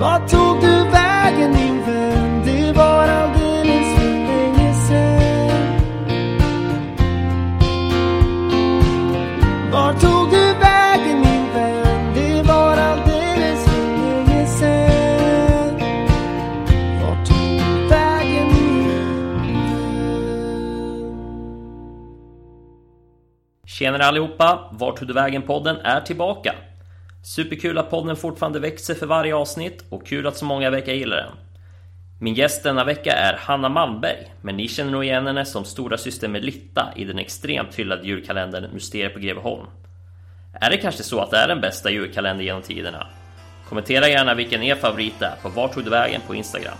Vart tog du vägen min vän? Det var alldeles för länge sen Vart tog du vägen min vän? Det var alldeles för länge sen Vart tog du vägen min vän? Tjenare allihopa! Vart tog du vägen-podden är tillbaka. Superkul att podden fortfarande växer för varje avsnitt och kul att så många verkar gilla den. Min gäst denna vecka är Hanna Malmberg, men ni känner nog igen henne som stora syster Melitta i den extremt hyllade julkalendern Mysteriet på Greveholm. Är det kanske så att det är den bästa julkalendern genom tiderna? Kommentera gärna vilken er favorit är på Vart tog du vägen på Instagram.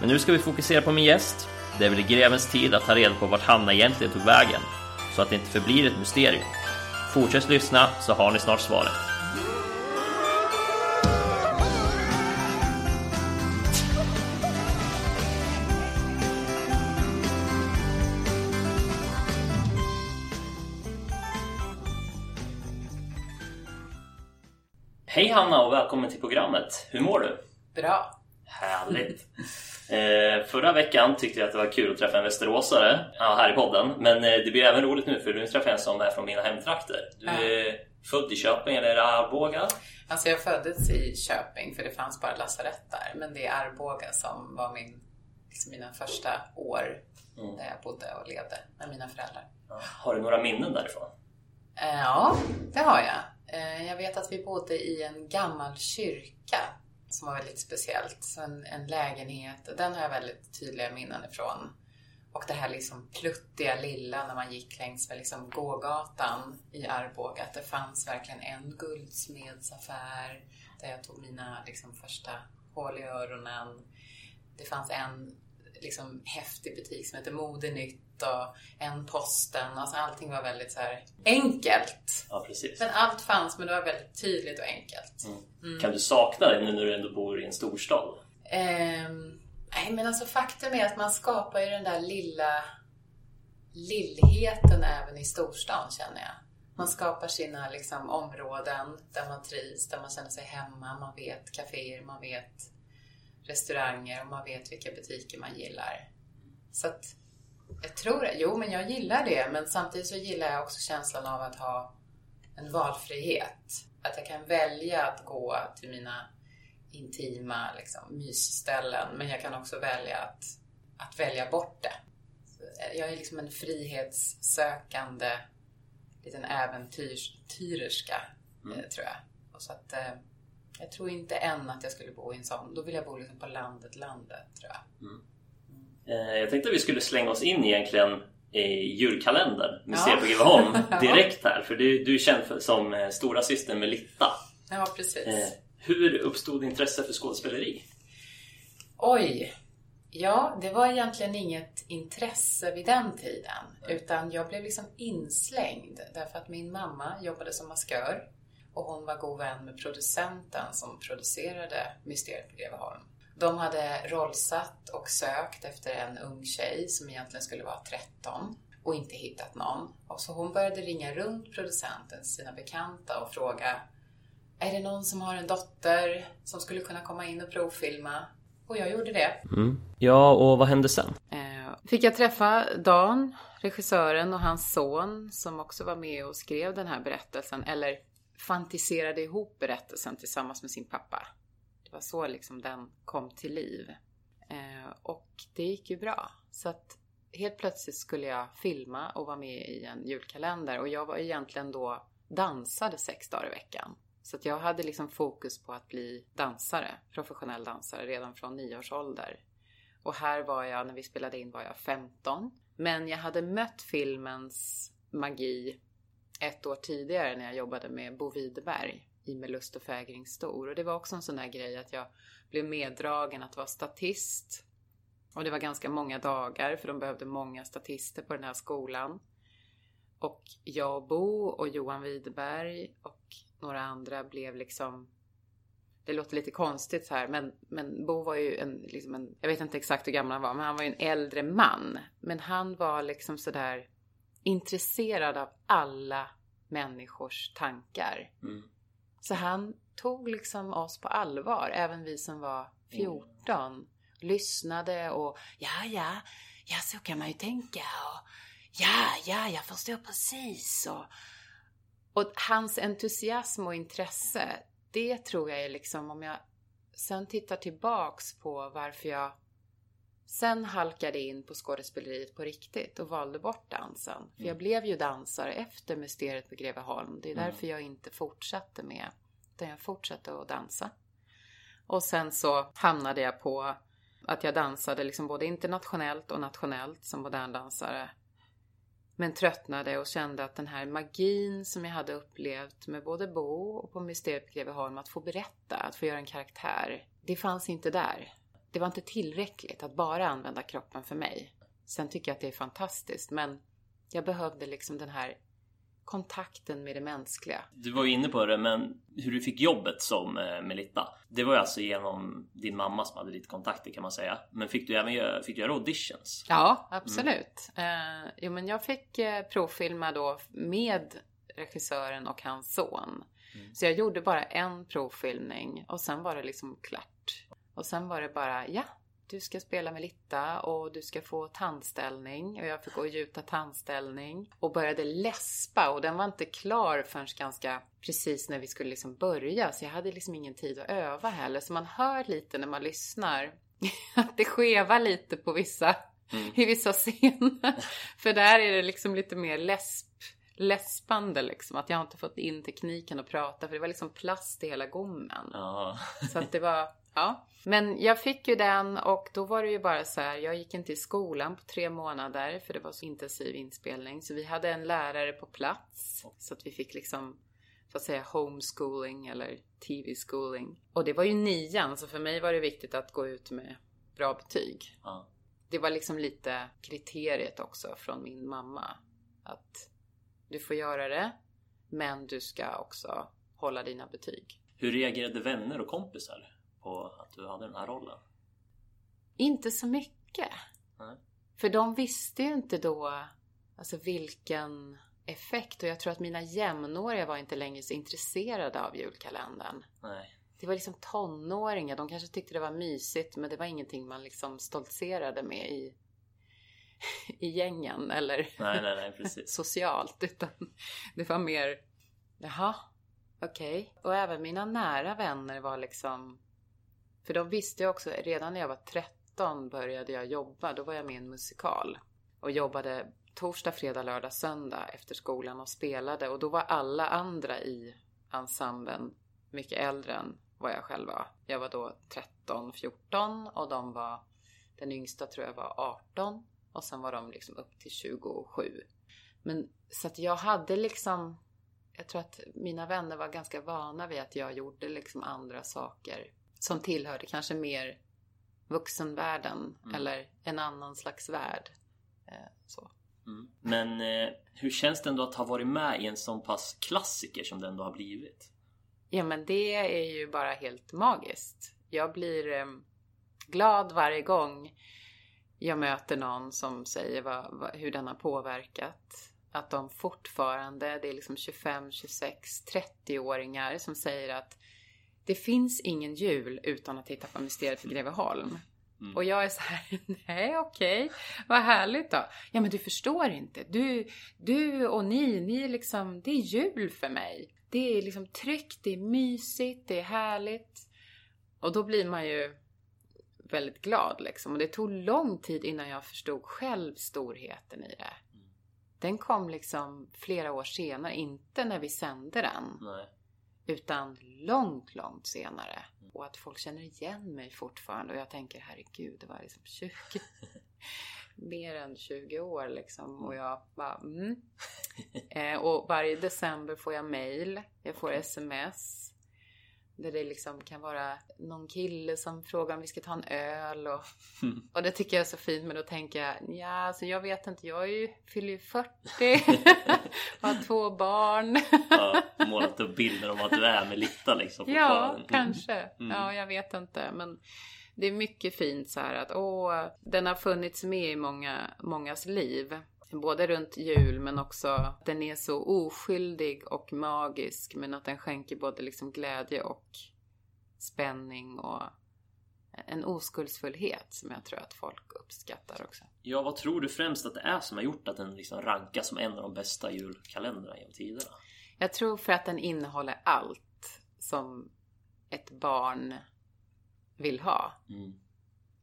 Men nu ska vi fokusera på min gäst. Det är väl i grevens tid att ta reda på vart Hanna egentligen tog vägen, så att det inte förblir ett mysterium. Fortsätt lyssna så har ni snart svaret. Hej Hanna och välkommen till programmet. Hur mår du? Bra. Härligt! Eh, förra veckan tyckte jag att det var kul att träffa en västeråsare ja, här i podden. Men eh, det blir även roligt nu för nu träffar jag en som är från mina hemtrakter. Du är född i Köping eller Arboga? Alltså jag föddes i Köping för det fanns bara lasarett där. Men det är Arboga som var min, liksom mina första år Mm. där jag bodde och levde med mina föräldrar. Har du några minnen därifrån? Eh, Ja, det har jag. Eh, jag vet att vi bodde i en gammal kyrka som var väldigt speciellt. Så en, en lägenhet, den har jag väldigt tydliga minnen ifrån. Och det här liksom pluttiga lilla när man gick längs med liksom gågatan i Arboga. Att det fanns verkligen en guldsmedsaffär där jag tog mina liksom första hål i öronen. Det fanns en liksom häftig butik som hette Modenytt och en Posten. Alltså allting var väldigt så här enkelt. Ja, precis. Men allt fanns, men det var väldigt tydligt och enkelt. Kan du sakna det nu när du ändå bor i en storstad? Ehm, nej, men alltså faktum är att man skapar ju den där lilla lillheten även i storstan, känner jag. Man skapar sina liksom, områden där man trivs, där man känner sig hemma. Man vet kaféer, man vet restauranger och man vet vilka butiker man gillar. Så att jag tror det. Jo, men jag gillar det. Men samtidigt så gillar jag också känslan av att ha en valfrihet. Att jag kan välja att gå till mina intima liksom, mysställen. Men jag kan också välja att, att välja bort det. Jag är liksom en frihetssökande liten äventyrerska, eh, tror jag. Och så att, eh, jag tror inte än att jag skulle bo i en sån. Då vill jag bo liksom på landet, landet, tror jag. Eh, jag tänkte att vi skulle slänga oss in egentligen i julkalendern Mysteriet Ja. på Greveholm direkt här. För du, du är känd för, som eh, stora syster Melitta. Ja, precis. Eh, hur uppstod intresse för skådespeleri? Oj! Ja, det var egentligen inget intresse vid den tiden. Utan jag blev liksom inslängd därför att min mamma jobbade som maskör. Och hon var god vän med producenten som producerade Mysteriet på Greveholm. De hade rollsatt och sökt efter en ung tjej som egentligen skulle vara 13 och inte hittat någon. Och så hon började ringa runt producenten, sina bekanta och fråga är det någon som har en dotter som skulle kunna komma in och provfilma? Och jag gjorde det. Ja, och vad hände sen? Eh, fick jag träffa Dan, regissören och hans son som också var med och skrev den här berättelsen, eller fantiserade ihop berättelsen tillsammans med sin pappa. Det var så liksom den kom till liv. Eh, och det gick ju bra. Så att helt plötsligt skulle jag filma och vara med i en julkalender och jag var egentligen då dansade sex dagar i veckan. Så att jag hade liksom fokus på att bli dansare, professionell dansare redan från nio års ålder. Och här var jag, när vi spelade in var jag 15. Men jag hade mött filmens magi ett år tidigare när jag jobbade med Bo Widerberg i Med lust och fägring stor. Och det var också en sån där grej att jag blev meddragen att vara statist. Och det var ganska många dagar för de behövde många statister på den här skolan. Och jag och Bo och Johan Widerberg och några andra blev liksom det låter lite konstigt så här, men, men Bo var ju en, liksom en, jag vet inte exakt hur gammal han var, men han var ju en äldre man. Men han var liksom sådär intresserad av alla människors tankar. Mm. Så han tog liksom oss på allvar, även vi som var 14. Lyssnade och ja, ja, ja så kan man ju tänka och ja, ja, jag förstår precis och, och hans entusiasm och intresse, det tror jag är liksom om jag sen tittar tillbaks på varför jag sen halkade in på skådespeleriet på riktigt och valde bort dansen. För jag blev ju dansare efter Mysteriet på Greveholm. Det är därför jag inte fortsatte med, utan jag fortsatte att dansa. Och sen så hamnade jag på att jag dansade liksom både internationellt och nationellt som modern dansare. Men tröttnade och kände att den här magin som jag hade upplevt med både Bo och på Mysteriet på Greveholm, att få berätta, att få göra en karaktär. Det fanns inte där. Det var inte tillräckligt att bara använda kroppen för mig. Sen tycker jag att det är fantastiskt, men jag behövde liksom den här kontakten med det mänskliga. Du var ju inne på det, men hur du fick jobbet som eh, Melitta. Det var ju alltså genom din mamma som hade lite kontakter kan man säga. Men fick du även göra, fick du göra auditions? Ja, absolut. Mm. Eh, jo, men jag fick eh, provfilma då med regissören och hans son. Mm. Så jag gjorde bara en provfilmning och sen var det liksom klart. Och sen var det bara, ja, du ska spela med Litta och du ska få tandställning. Och jag fick gå och gjuta tandställning. Och började läspa och den var inte klar förrän ganska precis när vi skulle liksom börja. Så jag hade liksom ingen tid att öva heller. Så man hör lite när man lyssnar att det skevar lite på vissa, mm. i vissa scener. För där är det liksom lite mer läsp läspande liksom. Att jag inte fått in tekniken att prata för det var liksom plast i hela gommen. Ja. Så att det var, ja. Men jag fick ju den och då var det ju bara så här, jag gick inte i skolan på tre månader för det var så intensiv inspelning. Så vi hade en lärare på plats så att vi fick liksom så att säga homeschooling eller tv-schooling. Och det var ju nian så för mig var det viktigt att gå ut med bra betyg. Ja. Det var liksom lite kriteriet också från min mamma. Att du får göra det, men du ska också hålla dina betyg. Hur reagerade vänner och kompisar på att du hade den här rollen? Inte så mycket. Nej. För de visste ju inte då alltså vilken effekt och jag tror att mina jämnåriga var inte längre så intresserade av julkalendern. Nej. Det var liksom tonåringar, de kanske tyckte det var mysigt men det var ingenting man liksom stoltserade med i, i gängen eller Nej, nej, nej, precis. socialt. Utan det var mer, jaha, okej. Och även mina nära vänner var liksom, för de visste jag också, redan när jag var 13 började jag jobba. Då var jag med i en musikal. Och jobbade torsdag, fredag, lördag, söndag efter skolan och spelade. Och då var alla andra i ensemblen mycket äldre än vad jag själv var. Jag var då 13, 14 och de var, den yngsta tror jag var 18 och sen var de liksom upp till 27. Men så att jag hade liksom, jag tror att mina vänner var ganska vana vid att jag gjorde liksom andra saker som tillhörde kanske mer vuxenvärlden Mm. eller en annan slags värld. Eh, så. Mm. Men eh, hur känns det ändå att ha varit med i en sån pass klassiker som den ändå har blivit? Ja men det är ju bara helt magiskt. Jag blir eh, glad varje gång jag möter någon som säger vad, vad, hur den har påverkat. Att de fortfarande, det är liksom 25, 26, 30-åringar som säger att det finns ingen jul utan att titta på Mysteriet för Greveholm. Mm. Och jag är så här, nej okej, vad härligt då. Ja men du förstår inte, du, du och ni, ni är liksom, det är jul för mig. Det är liksom tryggt, det är mysigt, det är härligt. Och då blir man ju väldigt glad liksom. Och det tog lång tid innan jag förstod själv storheten i det. Den kom liksom flera år senare, inte när vi sände den. Nej. Utan långt, långt senare. Och att folk känner igen mig fortfarande. Och jag tänker, herregud, det var liksom 20... mer än 20 år liksom. Och jag bara, mm. eh, Och varje december får jag mail. Jag får sms. Där det liksom kan vara någon kille som frågar om vi ska ta en öl. Och, och det tycker jag är så fint. Men då tänker jag, ja, alltså jag vet inte. Jag är ju, fyller ju 40. har två barn. Ja, målat upp bilder om att du är med Litta liksom. Ja, fortfarande. kanske. Mm. Ja, jag vet inte. Men det är mycket fint så här att åh, den har funnits med i många, mångas liv. Både runt jul men också att den är så oskyldig och magisk men att den skänker både liksom glädje och spänning och en oskuldsfullhet som jag tror att folk uppskattar också. Ja, vad tror du främst att det är som har gjort att den liksom rankas som en av de bästa julkalendrarna genom tiderna? Jag tror för att den innehåller allt som ett barn vill ha. Mm.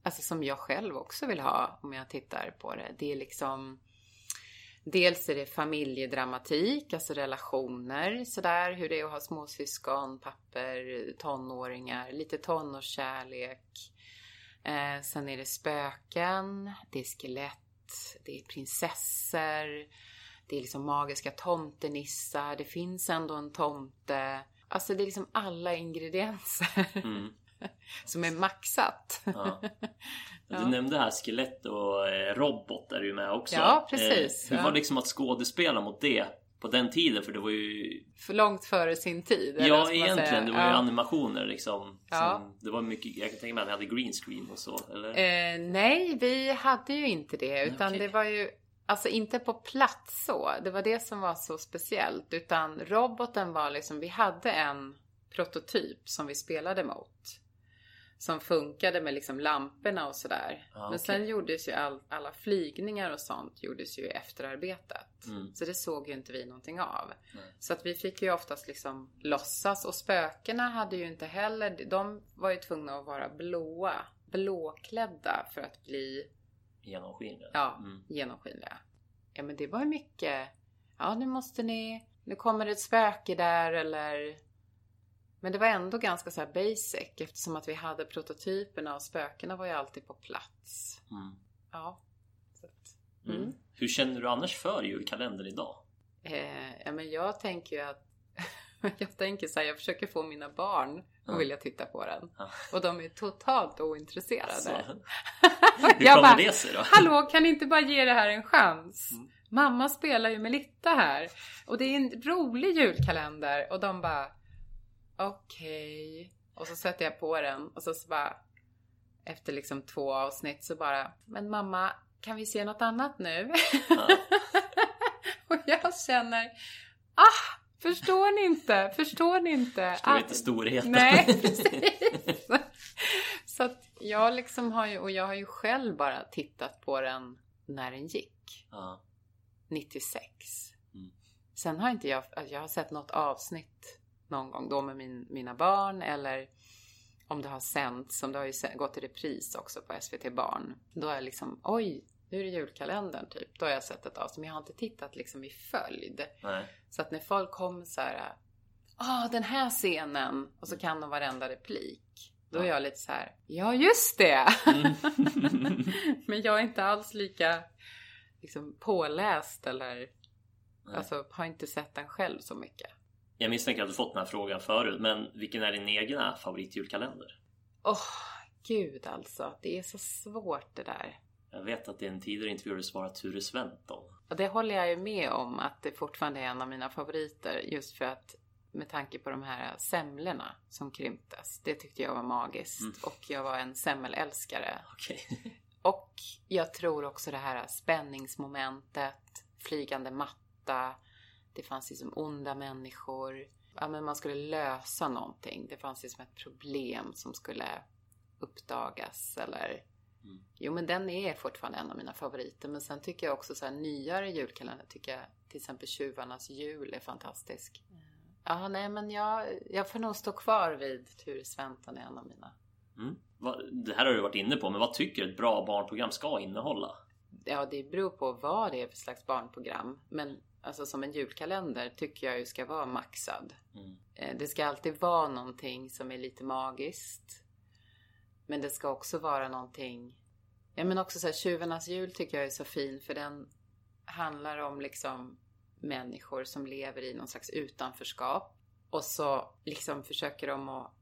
Alltså som jag själv också vill ha om jag tittar på det. Det är liksom Dels är det familjedramatik, alltså relationer sådär, hur det är att ha småsyskon, papper, tonåringar, lite tonårskärlek. Eh, sen är det spöken, det är skelett, det är prinsessor, det är liksom magiska tomtenissar, det finns ändå en tomte. Alltså det är liksom alla ingredienser Mm. som är maxat. Ja. Du Ja. nämnde här skelett och eh, robot är du med också. Ja, precis. Eh, hur Ja. var det liksom att skådespela mot det på den tiden? För det var ju... För långt före sin tid. Ja, egentligen. Det var ju Ja. animationer liksom. Ja. Som, det var mycket, jag kan tänka mig att ni hade green screen och så, eller? Eh, nej, vi hade ju inte det. Utan Okej. det var ju, alltså inte på plats så. Det var det som var så speciellt. Utan roboten var liksom, vi hade en prototyp som vi spelade mot. Som funkade med liksom lamporna och sådär. Ja, Men okej. sen gjordes ju all, alla flygningar och sånt gjordes ju i efterarbetet. Mm. Så det såg ju inte vi någonting av. Nej. Så att vi fick ju oftast liksom låtsas. Och spökena hade ju inte heller, de var ju tvungna att vara blåa. Blåklädda för att bli Genomskinliga. Ja, Mm. genomskinliga. Ja, men det var ju mycket. Ja, nu måste ni. Nu kommer det ett spöke där eller. Men det var ändå ganska så här basic eftersom att vi hade prototyperna och spökena var ju alltid på plats. Mm. Ja. Att, Mm. Mm. Hur känner du annars för julkalendern idag? eh, ja, men jag tänker ju att. jag tänker så här, jag försöker få mina barn att vilja titta på den. Ja. Och de är totalt ointresserade. Så, hur jag kommer bara, det sig då? Hallå, kan ni inte bara ge det här en chans? Mm. Mamma spelar ju med Litta här. Och det är en rolig julkalender. Och de bara, okej. Och så sätter jag på den. Och så, så bara, efter liksom två avsnitt så bara, men mamma, kan vi se något annat nu? Ja. och jag känner, ah, förstår ni inte? Förstår ni inte? Förstår Ah, inte storheten. Nej, precis. Så att jag liksom har ju, och jag har ju själv bara tittat på den när den gick. ja. 96. Mm. Sen har inte jag, jag har sett något avsnitt någon gång då med min, mina barn eller om det har sänts, som det har ju gått i repris också på SVT Barn. Då är jag liksom, oj, nu är det julkalendern typ. Då har jag sett ett avsnitt, men jag har inte tittat liksom i följd. Nej. Så att när folk kommer så här, ah den här scenen och så kan de varenda replik. Då är Ja. jag lite så här, ja just det! Mm. Men jag är inte alls lika liksom, påläst eller Nej. alltså, har inte sett den själv så mycket. Jag misstänker att du fått den här frågan förut, men vilken är din egna favoritjulkalender? Åh, gud alltså. Det är så svårt det där. Jag vet att i en tidigare intervju har du svarat Ture Sventon. Och det håller jag ju med om att det fortfarande är en av mina favoriter. Just för att med tanke på de här semlorna som krymptes. Det tyckte jag var magiskt. Mm. Och jag var en semmelälskare. Okej. Och jag tror också det här spänningsmomentet, flygande matta. Det fanns liksom onda människor. Ja, men man skulle lösa någonting. Det fanns liksom ett problem som skulle uppdagas eller... Mm. Jo, men den är fortfarande en av mina favoriter. Men sen tycker jag också så här nyare julkalender tycker jag till exempel Tjuvarnas jul är fantastisk. Ja, nej, men jag, jag får nog stå kvar vid Ture Sventon är en av mina. Mm. Det här har du varit inne på, men vad tycker du ett bra barnprogram ska innehålla? Ja, det beror på vad det är för slags barnprogram. Men alltså som en julkalender tycker jag ju ska vara maxad. Mm. Eh, Det ska alltid vara någonting som är lite magiskt. Men det ska också vara någonting... Ja, men också så här, Tjuvarnas jul tycker jag är så fin för den handlar om liksom människor som lever i någon slags utanförskap. Och så liksom försöker de att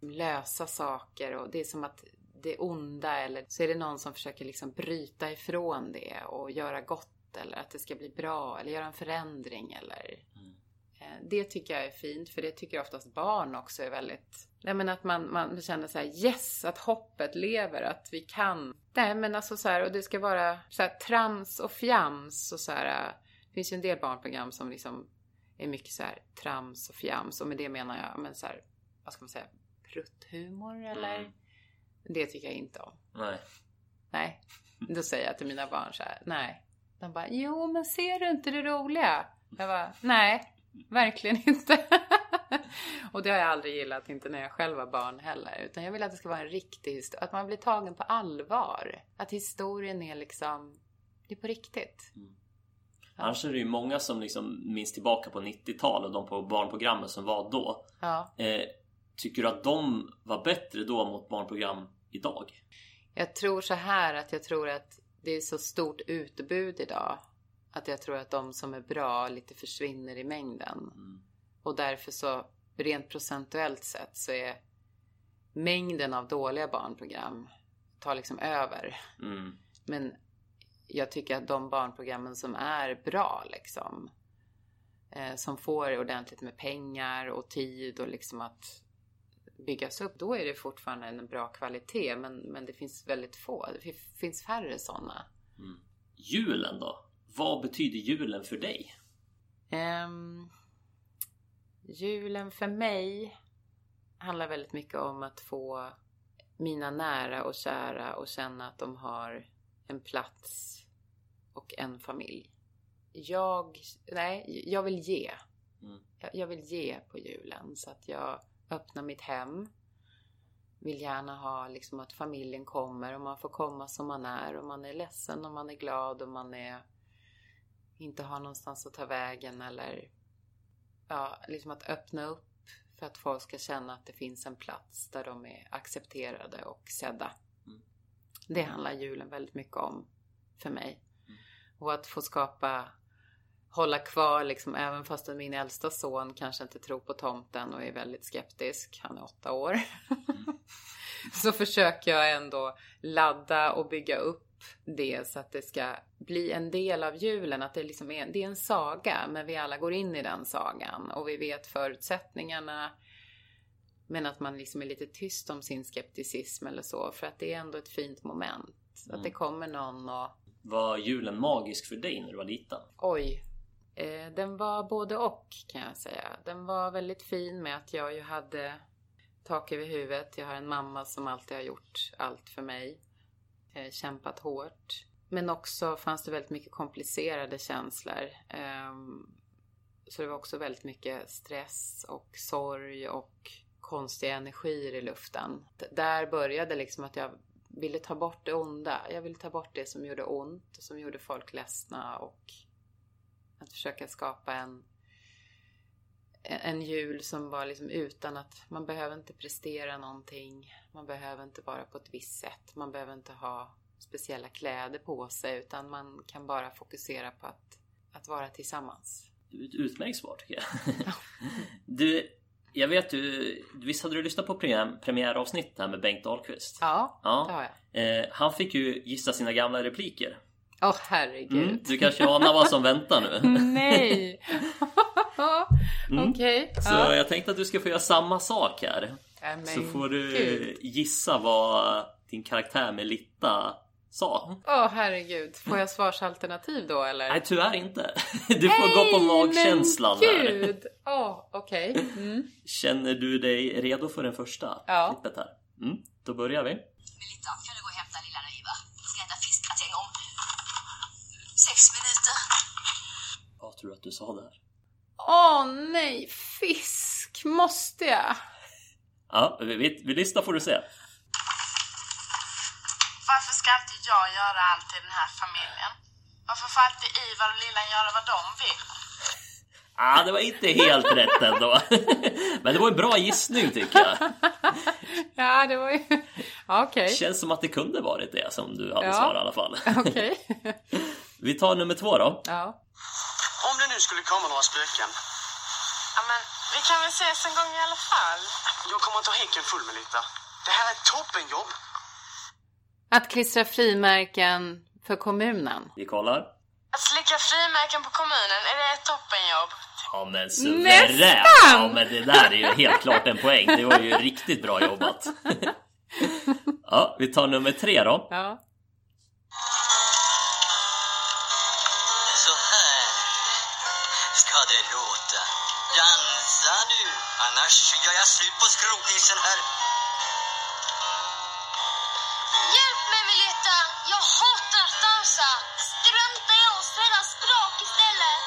lösa saker och det är som att det onda eller så är det någon som försöker liksom bryta ifrån det och göra gott eller att det ska bli bra eller göra en förändring eller Mm. Eh, Det tycker jag är fint, för det tycker oftast barn också är väldigt... Nej men att man, man känner så här yes, att hoppet lever, att vi kan. Nej men alltså så här, och det ska vara så här trams och fjams och så här. Det finns ju en del barnprogram som liksom är mycket så här trams och fjams och med det menar jag, men så här, vad ska man säga, prutthumor eller? Mm. Det tycker jag inte om. Nej. Nej, då säger jag till mina barn så här, nej. De bara, jo men ser du inte det roliga? Jag bara, nej, verkligen inte. och det har jag aldrig gillat, inte när jag själv var barn heller. Utan jag vill att det ska vara en riktig historia, att man blir tagen på allvar. Att historien är liksom, det är på riktigt. Annars är det ju många som liksom minns tillbaka på 90-talet och de på barnprogrammen som var då. Ja. Eh, tycker du att de var bättre då mot barnprogram idag? Jag tror så här att jag tror att det är så stort utbud idag. Att jag tror att de som är bra lite försvinner i mängden. Och därför så, rent procentuellt sett, så är mängden av dåliga barnprogram tar liksom över. Mm. Men jag tycker att de barnprogrammen som är bra liksom, eh, som får ordentligt med pengar och tid och liksom att byggas upp, då är det fortfarande en bra kvalitet. Men, men det finns väldigt få, det fi- finns färre sådana. Julen då? Vad betyder julen för dig? Ehm, julen för mig handlar väldigt mycket om att få mina nära och kära och känna att de har en plats och en familj. Jag, nej, jag vill ge. Mm. Jag, jag vill ge på julen så att jag öppnar mitt hem. Vill gärna ha liksom att familjen kommer och man får komma som man är och man är ledsen och man är glad och man är inte har någonstans att ta vägen eller ja, liksom att öppna upp för att folk ska känna att det finns en plats där de är accepterade och sedda. Mm. Det handlar julen väldigt mycket om för mig. Och att få skapa, hålla kvar liksom, även fast min äldsta son kanske inte tror på tomten och är väldigt skeptisk, han är åtta år. så försöker jag ändå ladda och bygga upp det så att det ska bli en del av julen. Att det, liksom är, det är en saga, men vi alla går in i den sagan och vi vet förutsättningarna. Men att man liksom är lite tyst om sin skepticism eller så, för att det är ändå ett fint moment. Att det kommer någon och Var julen magisk för dig när du var liten? Oj. Eh, den var både och kan jag säga. Den var väldigt fin med att jag ju hade tak över huvudet. Jag har en mamma som alltid har gjort allt för mig. Eh, kämpat hårt. Men också fanns det väldigt mycket komplicerade känslor. Eh, så det var också väldigt mycket stress och sorg och konstiga energier i luften. D- Där började liksom att jag ville ta bort det onda. Jag ville ta bort det som gjorde ont och som gjorde folk ledsna och att försöka skapa en en jul som var liksom utan att man behöver inte prestera någonting. Man behöver inte vara på ett visst sätt. Man behöver inte ha speciella kläder på sig utan man kan bara fokusera på att, att vara tillsammans. Utmärkt svar tycker jag. Du, jag vet du, visst hade du lyssnat på premiär, premiäravsnittet här med Bengt Dahlqvist? Ja, Ja. det har jag. Eh, han fick ju gissa sina gamla repliker. Åh herregud. Mm, du kanske anar vad som väntar nu? Nej! Okej. Så Ja. jag tänkte att du ska få göra samma sak här. Ja, men Så får du gud. gissa vad din karaktär Melitta sa. Åh herregud. Får jag svarsalternativ då eller? Nej, tyvärr inte. Du får gå på magkänslan men här. gud! Åh, okej. Mm. Känner du dig redo för den första Ja. klippet här? Mm, då börjar vi. Melitta, kan du gå och hämta lilla Niva? Vi ska äta fiskgratäng om sex minuter. Vad tror du att du sa där? Åh nej, fisk! Måste jag? Ja, vi, vi, vi lyssnar får du se. Varför ska alltid jag göra allt i den här familjen? Varför får alltid Ivar och Lillan göra vad de vill? Ah, det var inte helt rätt ändå. Men det var en bra gissning tycker jag. Ja, det var ju... Ja, Okej. Känns som att det kunde varit det som du hade Ja. svarat i alla fall. Okej. Vi tar nummer två då. Ja. Om det nu skulle komma några spöken. Ja, men vi kan väl ses en gång i alla fall? Jag kommer ha häcken full med lite. Det här är ett toppenjobb. Att klistra frimärken för kommunen. Vi kollar. Att slicka frimärken på kommunen, är det ett toppenjobb? Ja men suverän! Nästan! Ja men det där är ju helt klart en poäng. Det var ju riktigt bra jobbat. Ja, vi tar nummer tre då. Ja. På skrotnisen här. Hjälp mig Milita! Jag hatar att dansa! Strunta i oss, träna språk istället!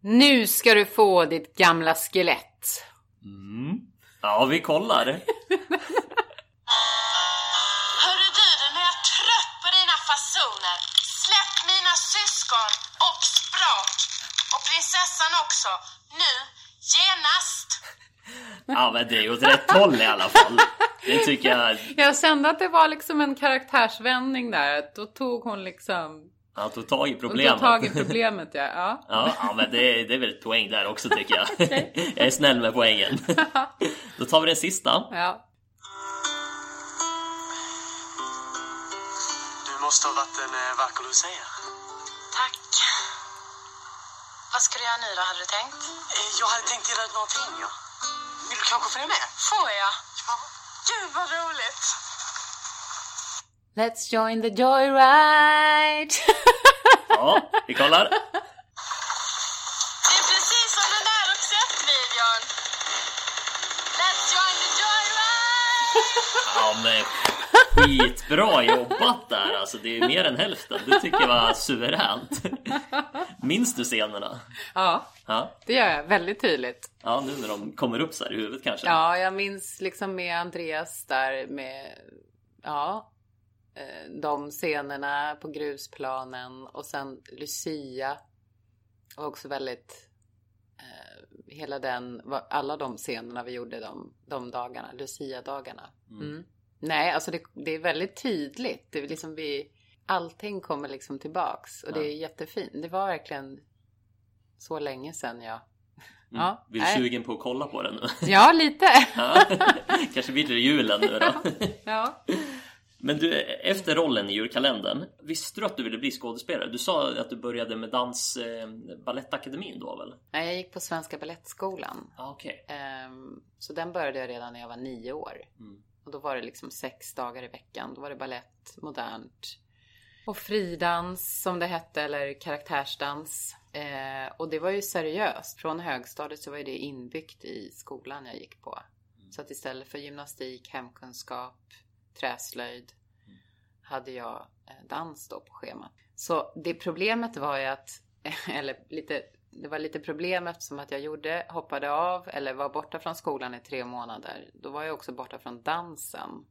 Nu ska du få ditt gamla skelett. Mm. Ja, vi kollar. Ja men det är åt rätt håll i alla fall. Det tycker jag. Jag kände att det var liksom en karaktärsvändning där. Då tog hon liksom... Han tog tag i Hon problemet. tog tag i problemet ja. ja. Ja, ja men det, är- det är väl ett poäng där också tycker jag. Jag är snäll med poängen. Då tar vi den sista. ja. Du måste ha varit en eh, vacker lucia. Tack. Vad ska du göra nu då, hade du tänkt? Eh, Jag hade tänkt ut någonting, ja. Vill du kanske följa med? Får jag? Ja. Gud vad roligt. Let's join the joyride! Ja, vi kollar. Det är precis som den där Roxette-videon. Let's join the joyride! Ja men skitbra jobbat där alltså. Det är mer än hälften. Det tycker jag var suveränt. Minns du scenerna? ja, Ja, det gör jag väldigt tydligt. ja nu när de kommer upp så här i huvudet kanske. Ja, jag minns liksom med Andreas där med, ja, eh, de scenerna på grusplanen och sen Lucia. Och också väldigt, eh, hela den, alla de scenerna vi gjorde de, de dagarna, Lucia-dagarna. Mm. Nej, alltså det, det är väldigt tydligt. Det är liksom vi, allting kommer liksom tillbaks och det är jättefint. Det var verkligen så länge sedan jag, ja. Blir nej. sugen på att kolla på den nu? Ja, lite. Ja. Kanske blir det julen nu då. ja. Men du, efter rollen i julkalendern, visste du att du ville bli skådespelare? Du sa att du började med dans eh, Balettakademin då väl? Nej, jag gick på Svenska Balettskolan. Ja, okej. Ehm, så den började jag redan när jag var nio år. Mm. Och då var det liksom sex dagar i veckan. Då var det ballett, modernt och fridans som det hette, eller karaktärsdans. Eh, och det var ju seriöst. Från högstadiet så var ju det inbyggt i skolan jag gick på. Så att istället för gymnastik, hemkunskap, träslöjd hade jag eh, dans då på schemat. Så det problemet var ju att, eller lite, det var lite problem eftersom att jag gjorde, hoppade av eller var borta från skolan i tre månader. Då var jag också borta från dansen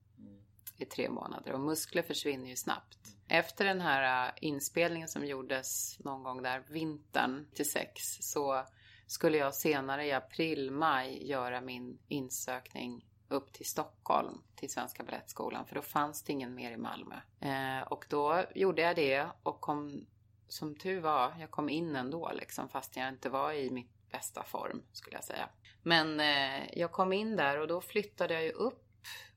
i tre månader och muskler försvinner ju snabbt. Efter den här äh, inspelningen som gjordes någon gång där vintern till sex så skulle jag senare i april, maj göra min insökning upp till Stockholm till Svenska Balettskolan för då fanns det ingen mer i Malmö. Eh, och då gjorde jag det och kom som tur var, jag kom in ändå liksom fast jag inte var i mitt bästa form skulle jag säga. Men eh, jag kom in där och då flyttade jag ju upp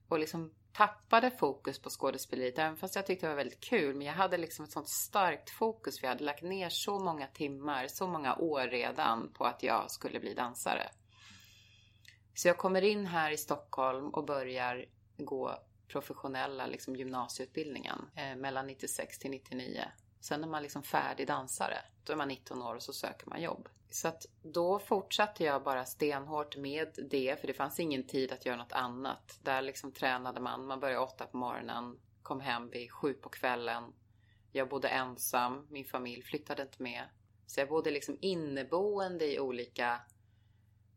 och liksom tappade fokus på skådespeleriet. Även fast jag tyckte det var väldigt kul. Men jag hade liksom ett sånt starkt fokus. För jag hade lagt ner så många timmar, så många år redan på att jag skulle bli dansare. Så jag kommer in här i Stockholm och börjar gå professionella liksom gymnasieutbildningen eh, mellan 96 till 99. Sen är man liksom färdig dansare. Då är man 19 år och så söker man jobb. Så att då fortsatte jag bara stenhårt med det, för det fanns ingen tid att göra något annat. Där liksom tränade man. Man började åtta på morgonen, kom hem vid sju på kvällen. Jag bodde ensam, min familj flyttade inte med. Så jag bodde liksom inneboende i olika...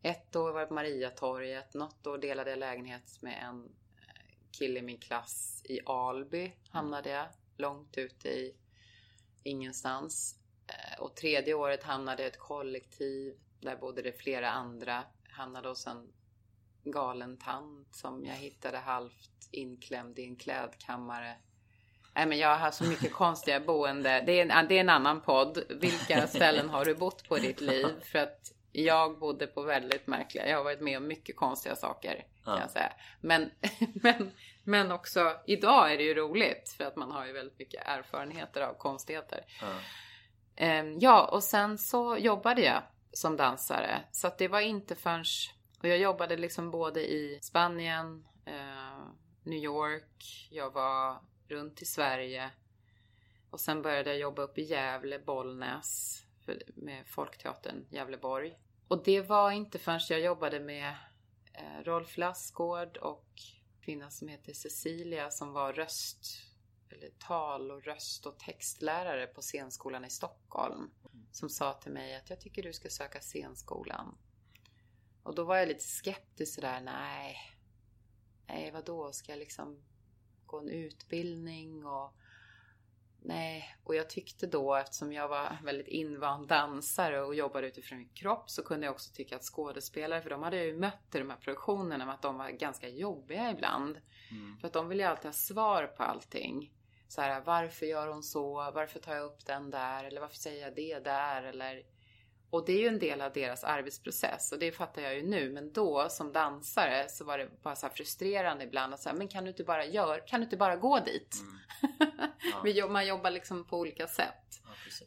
Ett år var jag på Mariatorget, något år delade jag lägenhet med en eh, kille i min klass i Alby. Hamnade jag långt ute i ingenstans. Eh, Och tredje året hamnade jag i ett kollektiv. Där bodde det flera andra. Hamnade hos en galen tant som jag hittade halvt inklämd i en klädkammare. Nej men jag har så mycket konstiga boende. Det är, en, det är en annan podd. Vilka ställen har du bott på i ditt liv? För att jag bodde på väldigt märkliga. Jag har varit med om mycket konstiga saker. Kan Ja. jag säga. Men, men, men också idag är det ju roligt. För att man har ju väldigt mycket erfarenheter av konstigheter. Ja. Ehm, Ja, och sen så jobbade jag som dansare. Så att det var inte förrän... Och jag jobbade liksom både i Spanien, eh, New York, jag var runt i Sverige. Och sen började jag jobba upp i Gävle, Bollnäs med Folkteatern Gävleborg. Och det var inte förrän jag jobbade med eh, Rolf Lassgård och kvinna som heter Cecilia som var röst eller tal och röst och textlärare på scenskolan i Stockholm. Som sa till mig att jag tycker du ska söka scenskolan. Och då var jag lite skeptisk sådär, nej. Nej, vadå, ska jag liksom gå en utbildning och Nej, och jag tyckte då eftersom jag var väldigt invand dansare och jobbade utifrån min kropp så kunde jag också tycka att skådespelare, för de hade jag ju mött i de här produktionerna med att de var ganska jobbiga ibland. För att de ville ju alltid ha svar på allting. Så här, varför gör hon så? Varför tar jag upp den där? Eller varför säger jag det där? Eller... Och det är ju en del av deras arbetsprocess och det fattar jag ju nu. Men då som dansare så var det bara så frustrerande ibland att säga, men kan du inte bara göra, kan du inte bara gå dit? Vi jobb- Man jobbar liksom på olika sätt.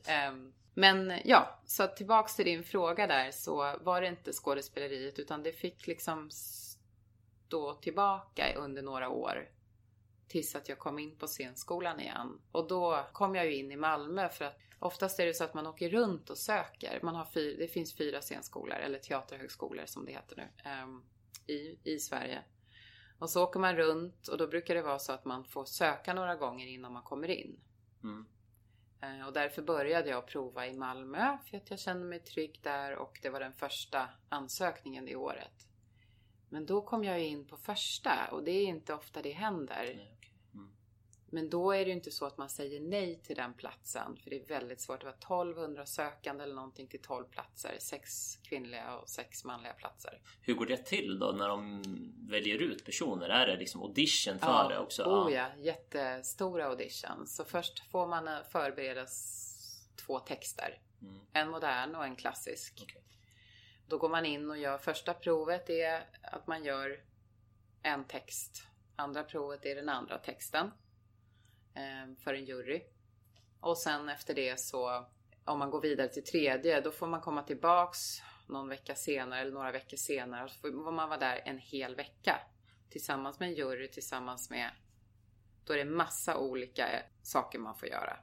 Ja. Ehm, Men ja, så tillbaks till din fråga där så var det inte skådespeleriet utan det fick liksom stå tillbaka under några år. Tills att jag kom in på scenskolan igen. Och då kom jag ju in i Malmö för att oftast är det så att man åker runt och söker. Man har fyr, det finns fyra scenskolor, eller teaterhögskolor som det heter nu, ehm, i, i Sverige. Och så åker man runt och då brukar det vara så att man får söka några gånger innan man kommer in. Mm. Eh, Och därför började jag prova i Malmö för att jag kände mig trygg där och det var den första ansökningen det året. Men då kom jag in på första och det är inte ofta det händer. Men då är det ju inte så att man säger nej till den platsen för det är väldigt svårt. Det var 1200 sökande eller någonting till 12 platser. Sex kvinnliga och sex manliga platser. Hur går det till då när de väljer ut personer? Är det liksom audition för det också? Oh ja, jättestora auditions. Så först får man eh, förbereda två texter. Mm. En modern och en klassisk. Okej. Då går man in och gör första provet är att man gör en text. Andra provet är den andra texten. Eh, För en jury. Och sen efter det så om man går vidare till tredje då får man komma tillbaks någon vecka senare eller några veckor senare. Och så får man vara där en hel vecka. Tillsammans med en jury, tillsammans med då är det massa olika saker man får göra.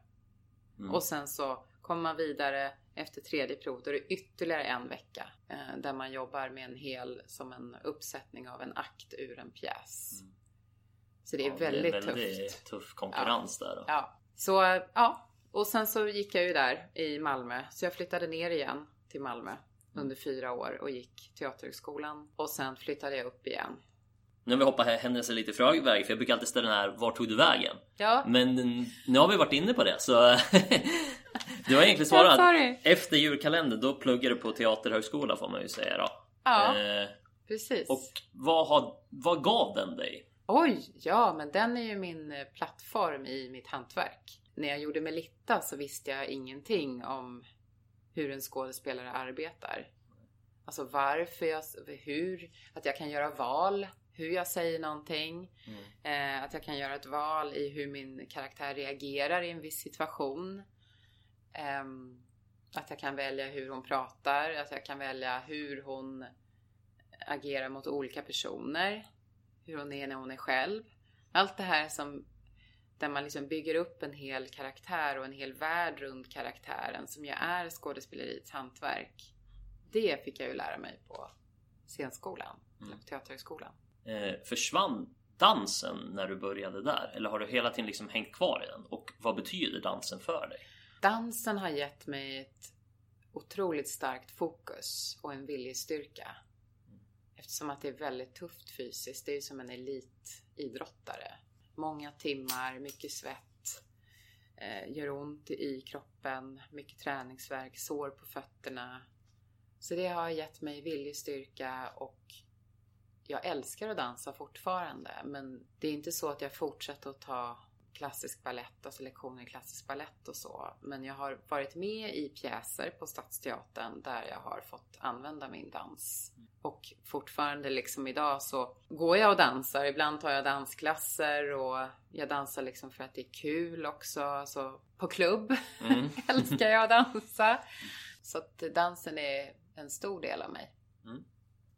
Mm. Och sen så kommer man vidare efter tredje prov. Då är det ytterligare en vecka. Eh, där man jobbar med en hel, som en uppsättning av en akt ur en pjäs. Så det är Ja, väldigt det är väldigt tufft. tuff konkurrens där då. Ja. Så ja. Och sen så gick jag ju där i Malmö. Så jag flyttade ner igen till Malmö under fyra år och gick Teaterhögskolan. Och sen flyttade jag upp igen. Nu har vi hoppat händelser lite i förväg för jag brukar alltid ställa den här Vart tog du vägen? Ja, Men nu har vi varit inne på det så Du har egentligen Ja, svarat sorry. Efter julkalendern då pluggar du på Teaterhögskola får man ju säga då ja eh, precis. Och vad, har, vad gav den dig? Oj, ja, men den är ju min eh, plattform i mitt hantverk. När jag gjorde Melitta så visste jag ingenting om hur en skådespelare arbetar. Alltså varför jag, hur, att jag kan göra val, hur jag säger någonting. Eh, att jag kan göra ett val i hur min karaktär reagerar i en viss situation. Ehm, att jag kan välja hur hon pratar, att jag kan välja hur hon agerar mot olika personer. Hur hon är när hon är själv. Allt det här som där man liksom bygger upp en hel karaktär och en hel värld runt karaktären som ju är skådespeleriets hantverk. Det fick jag ju lära mig på scenskolan, eller på Teaterhögskolan. Eh, försvann dansen när du började där? Eller har du hela tiden liksom hängt kvar i den? Och vad betyder dansen för dig? Dansen har gett mig ett otroligt starkt fokus och en viljestyrka. Eftersom att det är väldigt tufft fysiskt. Det är ju som en elitidrottare. Många timmar, mycket svett. Eh, gör ont i kroppen, mycket träningsvärk, sår på fötterna. Så det har gett mig viljestyrka och jag älskar att dansa fortfarande. Men det är inte så att jag fortsätter att ta klassisk ballett, alltså lektioner i klassisk ballett och så. Men jag har varit med i pjäser på Stadsteatern där jag har fått använda min dans. Och fortfarande liksom idag så går jag och dansar. Ibland tar jag dansklasser och jag dansar liksom för att det är kul också. Alltså på klubb Mm. älskar jag att dansa. Så att dansen är en stor del av mig.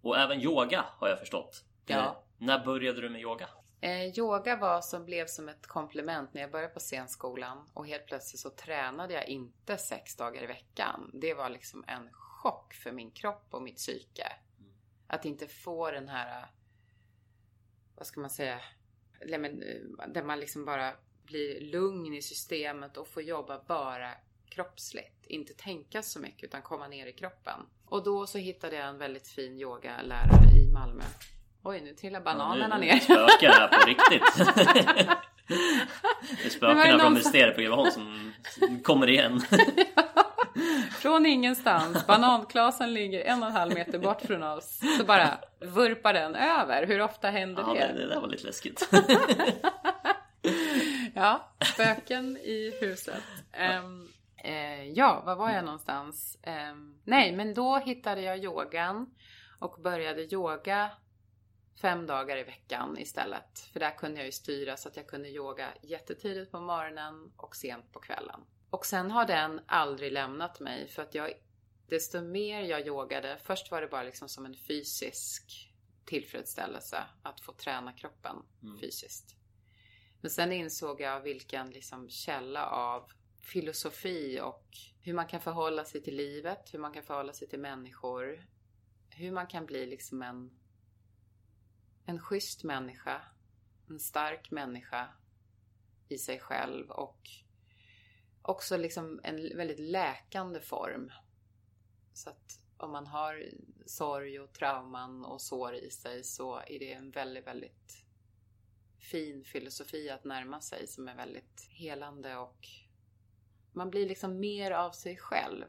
Och även yoga har jag förstått. Ja. Eh, När började du med yoga? Eh, yoga var som blev som ett komplement när jag började på scenskolan och helt plötsligt så tränade jag inte sex dagar i veckan. Det var liksom en chock för min kropp och mitt psyke. Att inte få den här, vad ska man säga, eh, där man liksom bara blir lugn i systemet och får jobba bara kroppsligt. Inte tänka så mycket utan komma ner i kroppen. Och då så hittade jag en väldigt fin yogalärare i Malmö. Oj, nu trillar bananerna Ja, nu ner. spökar det här på riktigt. det är spökena från Mysteriet på Greveholm som kommer igen. Från ingenstans. Bananklasen ligger en och en halv meter bort från oss. Så bara vurpar den över. Hur ofta händer Ja, det? det, det där var lite läskigt. Ja, spöken i huset. Ehm, eh, ja, var var jag någonstans? Ehm, nej, men då hittade jag yogan och började yoga fem dagar i veckan istället. För där kunde jag ju styra så att jag kunde yoga jättetidigt på morgonen och sent på kvällen. Och sen har den aldrig lämnat mig för att jag, desto mer jag yogade, först var det bara liksom som en fysisk tillfredsställelse att få träna kroppen fysiskt. Men sen insåg jag vilken liksom källa av filosofi och hur man kan förhålla sig till livet, hur man kan förhålla sig till människor, hur man kan bli liksom en, en schysst människa, en stark människa i sig själv och också liksom en väldigt läkande form. Så att om man har sorg och trauman och sår i sig så är det en väldigt, väldigt fin filosofi att närma sig som är väldigt helande och man blir liksom mer av sig själv.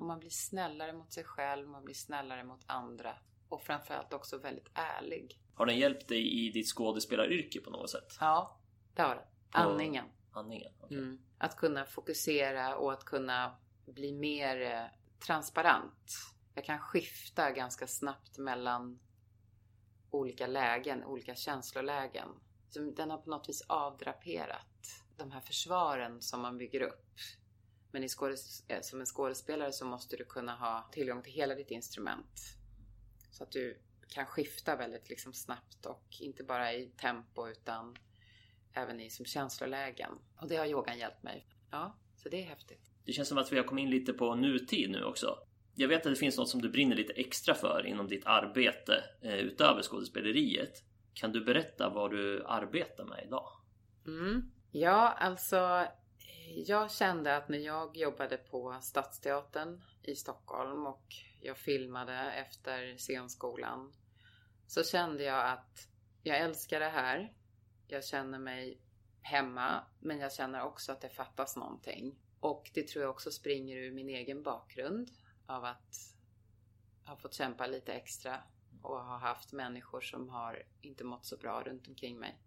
Och man blir snällare mot sig själv, man blir snällare mot andra. Och framförallt också väldigt ärlig. Har den hjälpt dig i ditt skådespelaryrke på något sätt? Ja, det har det. Andningen. Andningen? okej. Mm. Att kunna fokusera och att kunna bli mer eh, transparent. Jag kan skifta ganska snabbt mellan olika lägen, olika känslolägen. Så den har på något vis avdraperat de här försvaren som man bygger upp. Men eh, som en skådespelare så måste du kunna ha tillgång till hela ditt instrument. Så att du kan skifta väldigt liksom snabbt och inte bara i tempo utan även i som känslolägen. Och det har yogan hjälpt mig. Ja, så det är häftigt. Det känns som att vi har kommit in lite på nutid nu också. Jag vet att det finns något som du brinner lite extra för inom ditt arbete eh, utöver skådespeleriet. Kan du berätta vad du arbetar med idag? Mm. Ja, alltså eh, jag kände att när jag jobbade på Stadsteatern i Stockholm och jag filmade efter scenskolan så kände jag att jag älskar det här. Jag känner mig hemma, men jag känner också att det fattas någonting. Och det tror jag också springer ur min egen bakgrund av att ha fått kämpa lite extra och ha haft människor som har inte mått så bra runt omkring mig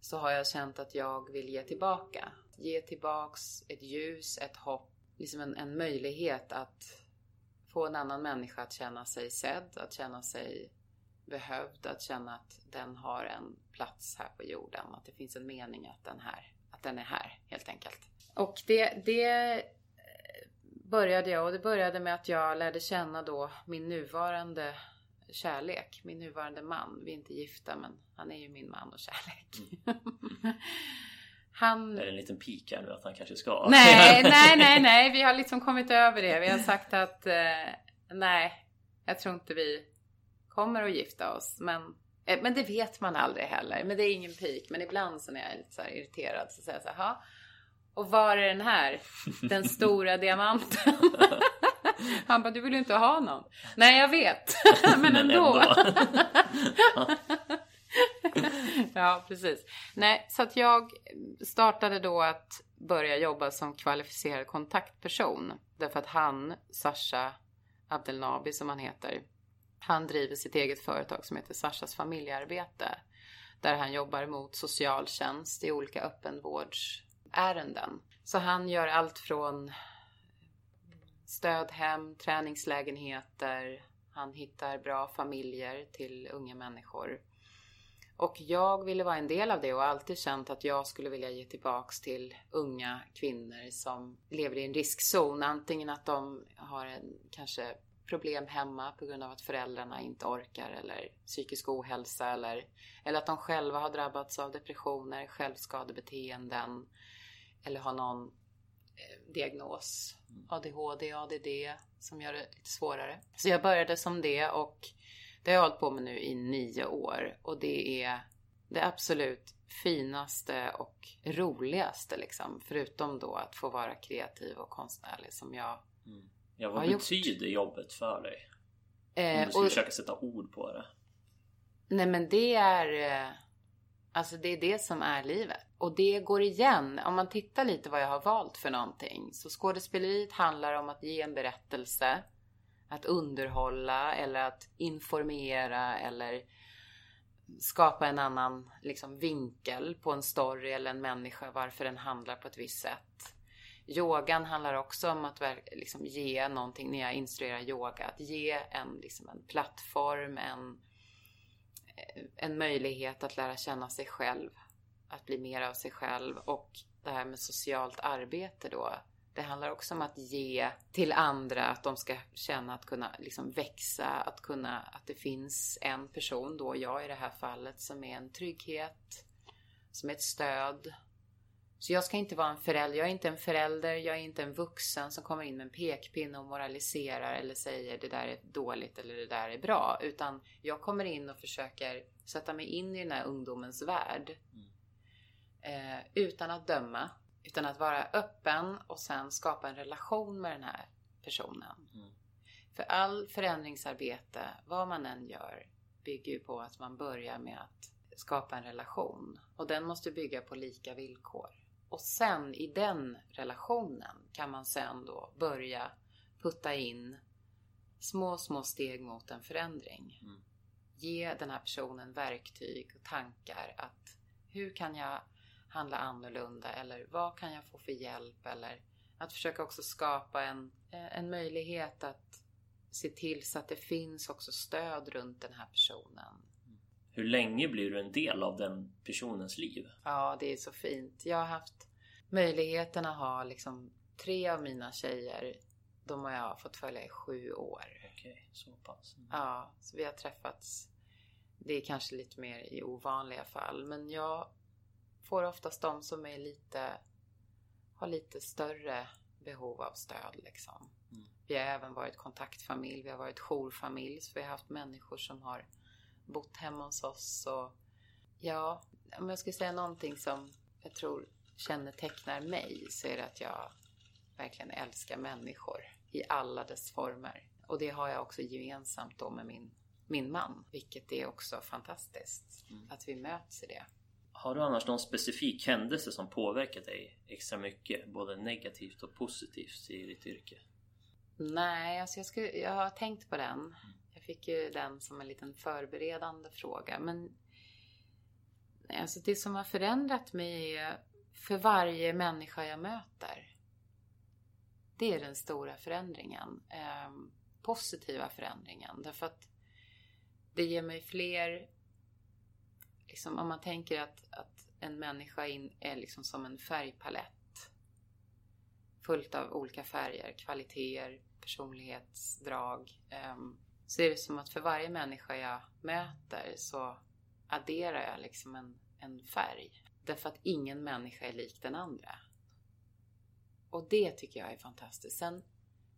så har jag känt att jag vill ge tillbaka. Ge tillbaks ett ljus, ett hopp, liksom en, en möjlighet att få en annan människa att känna sig sedd, att känna sig behövd, att känna att den har en plats här på jorden, att det finns en mening att den, här, att den är här helt enkelt. Och det, det började jag och det började med att jag lärde känna då min nuvarande kärlek, min nuvarande man. Vi är inte gifta men han är ju min man och kärlek. han... Är det en liten pik här nu att han kanske ska? Nej, nej, nej, nej. Vi har liksom kommit över det. Vi har sagt att eh, nej, jag tror inte vi kommer att gifta oss. Men, eh, men det vet man aldrig heller. Men det är ingen pik. Men ibland så när jag är lite så irriterad så säger jag så här, "Ha, och var är den här? Den stora diamanten? Han bara, du vill ju inte ha någon. Nej, jag vet. Men ändå. ja, precis. Nej, så att jag startade då att börja jobba som kvalificerad kontaktperson. Därför att han, Sasha Abdelnabi som han heter, han driver sitt eget företag som heter Sashas familjearbete. Där han jobbar mot socialtjänst i olika öppenvårdsärenden. Så han gör allt från stödhem, träningslägenheter. Han hittar bra familjer till unga människor. Och jag ville vara en del av det och har alltid känt att jag skulle vilja ge tillbaks till unga kvinnor som lever i en riskzon. Antingen att de har en kanske problem hemma på grund av att föräldrarna inte orkar eller psykisk ohälsa eller, eller att de själva har drabbats av depressioner, självskadebeteenden eller har någon eh, diagnos, ADHD, ADD, som gör det lite svårare. Så jag började som det och det har jag hållit på med nu i nio år och det är det absolut finaste och roligaste liksom. Förutom då att få vara kreativ och konstnärlig som jag Ja, vad Har gjort. betyder jobbet för dig? Om eh, du skulle och, försöka sätta ord på det. Nej men det är eh, Alltså det är det som är livet. Och det går igen. Om man tittar lite vad jag har valt för någonting. Så skådespeleriet handlar om att ge en berättelse. Att underhålla eller att informera eller skapa en annan liksom, vinkel på en story eller en människa. Varför den handlar på ett visst sätt. Yogan handlar också om att liksom, ge någonting när jag instruerar yoga. Att ge en, liksom, en plattform, en eh, en möjlighet att lära känna sig själv. Att bli mer av sig själv. Och det här med socialt arbete då. Det handlar också om att ge till andra, att de ska känna att kunna liksom växa, att kunna, att det finns en person då, jag i det här fallet, som är en trygghet, som är ett stöd. Så jag ska inte vara en förälder, jag är inte en förälder, jag är inte en vuxen som kommer in med en pekpinne och moraliserar eller säger det där är dåligt eller det där är bra. Utan jag kommer in och försöker sätta mig in i den här ungdomens värld. Eh, utan att döma, utan att vara öppen och sen skapa en relation med den här personen. För all förändringsarbete, vad man än gör, bygger ju på att man börjar med att skapa en relation. Och den måste bygga på lika villkor. Och sen i den relationen kan man sen då börja putta in små, små steg mot en förändring. Ge den här personen verktyg och tankar att hur kan jag handla annorlunda eller vad kan jag få för hjälp eller att försöka också skapa en, eh, en möjlighet att se till så att det finns också stöd runt den här personen. Hur länge blir du en del av den personens liv? Ja, det är så fint. Jag har haft möjligheten att ha liksom tre av mina tjejer. De har jag fått följa i sju år. Okej, så pass. Mm. Ja, så vi har träffats. Det är kanske lite mer i ovanliga fall, men jag får oftast de som är lite, har lite större behov av stöd liksom. Vi har även varit kontaktfamilj, vi har varit jourfamilj, så vi har haft människor som har bott hemma hos oss och ja, om jag skulle säga någonting som jag tror kännetecknar mig så är det att jag verkligen älskar människor i alla dess former. Och det har jag också gemensamt då med min, min man, vilket är också fantastiskt. Att vi möts i det. Har du annars någon specifik händelse som påverkat dig extra mycket? Både negativt och positivt i ditt yrke? Nej, alltså jag, skulle, jag har tänkt på den. Jag fick ju den som en liten förberedande fråga. Men alltså det som har förändrat mig är för varje människa jag möter. Det är den stora förändringen. Eh, positiva förändringen. Därför att det ger mig fler... Liksom, om man tänker att, att en människa in, är liksom som en färgpalett. Fullt av olika färger, kvaliteter, personlighetsdrag. Um, så är det som att för varje människa jag möter så adderar jag liksom en, en färg. Därför att ingen människa är lik den andra. Och det tycker jag är fantastiskt. Sen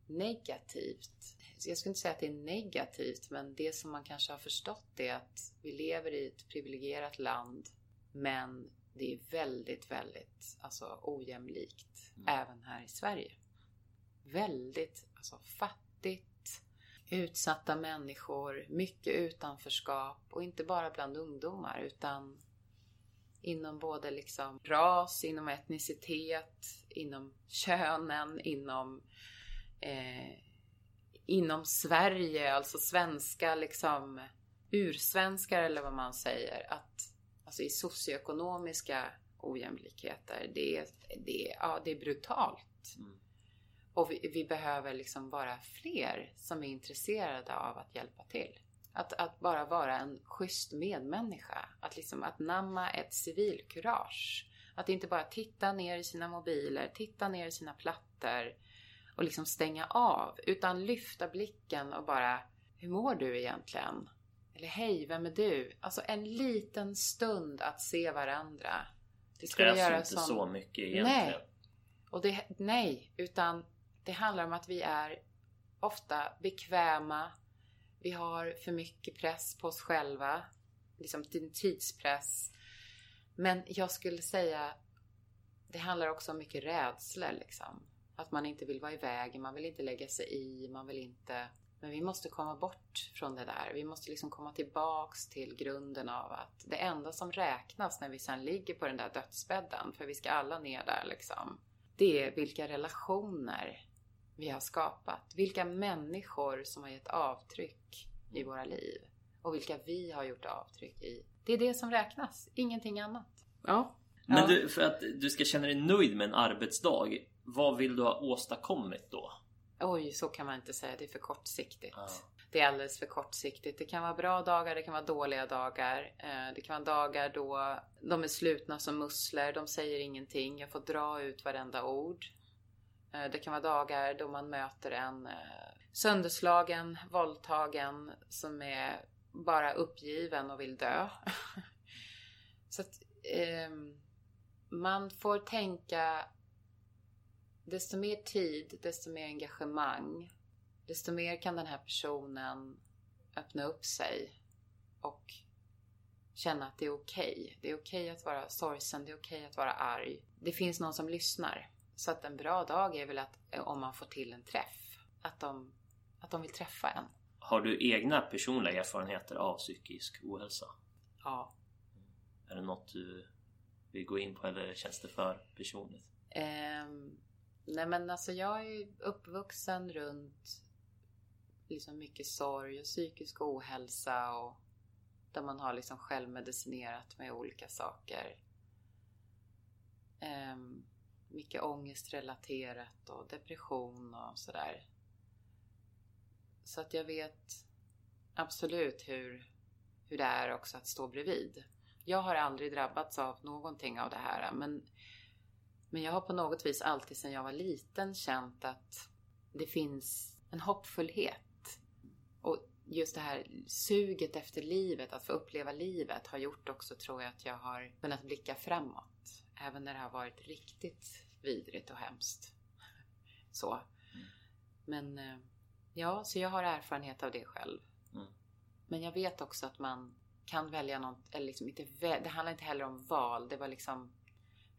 negativt. Jag skulle inte säga att det är negativt, men det som man kanske har förstått är att vi lever i ett privilegierat land, men det är väldigt, väldigt alltså, ojämlikt även här i Sverige. Väldigt alltså, fattigt, utsatta människor, mycket utanförskap och inte bara bland ungdomar utan inom både liksom ras, inom etnicitet, inom könen, inom eh, inom Sverige, alltså svenska liksom ursvenskar eller vad man säger, att alltså i socioekonomiska ojämlikheter, det är, det ja, det är brutalt. Och vi, vi behöver liksom vara fler som är intresserade av att hjälpa till. Att, att bara vara en schysst medmänniska. Att liksom att namma ett civilkurage. Att inte bara titta ner i sina mobiler, titta ner i sina plattor och liksom stänga av. Utan lyfta blicken och bara, hur mår du egentligen? Eller hej, vem är du? Alltså en liten stund att se varandra. Det Det skulle krävs göra inte sån... så mycket egentligen. Nej. Och det, nej, utan det handlar om att vi är ofta bekväma. Vi har för mycket press på oss själva. Liksom tidspress. Men jag skulle säga det handlar också om mycket rädslor liksom. Att man inte vill vara i vägen, man vill inte lägga sig i, man vill inte... Men vi måste komma bort från det där. Vi måste liksom komma tillbaks till grunden av att det enda som räknas när vi sen ligger på den där dödsbädden, för vi ska alla ner där liksom. Det är vilka relationer vi har skapat. Vilka människor som har gett avtryck i våra liv. Och vilka vi har gjort avtryck i. Det är det som räknas, ingenting annat. Ja. Men du, för att du ska känna dig nöjd med en arbetsdag, vad vill du ha åstadkommit då? Oj, så kan man inte säga. Det är för kortsiktigt. Ja. Det är alldeles för kortsiktigt. Det kan vara bra dagar, det kan vara dåliga dagar. Eh, Det kan vara dagar då de är slutna som musslor, de säger ingenting. Jag får dra ut varenda ord. Eh, Det kan vara dagar då man möter en eh, sönderslagen, våldtagen som är bara uppgiven och vill dö. Så att ehm, man får tänka desto mer tid, desto mer engagemang, desto mer kan den här personen öppna upp sig och känna att det är okej. Det är okej att vara sorgsen, det är okej att vara arg. Det finns någon som lyssnar. Så att en bra dag är väl att om man får till en träff, att de, att de vill träffa en. Har du egna personliga erfarenheter av psykisk ohälsa? Ja. Är det något du vill gå in på eller känns det för personligt? Ehm, nej men alltså jag är uppvuxen runt liksom mycket sorg och psykisk ohälsa och där man har liksom självmedicinerat med olika saker. Um, mycket ångestrelaterat och depression och sådär. Så att jag vet absolut hur, hur det är också att stå bredvid. Jag har aldrig drabbats av någonting av det här men men jag har på något vis alltid sedan jag var liten känt att det finns en hoppfullhet. Och just det här suget efter livet, att få uppleva livet har gjort också tror jag att jag har kunnat blicka framåt. Även när det har varit riktigt vidrigt och hemskt. Så. Men eh, ja, så jag har erfarenhet av det själv. Mm. Men jag vet också att man kan välja något, eller liksom inte det handlar inte heller om val. Det var liksom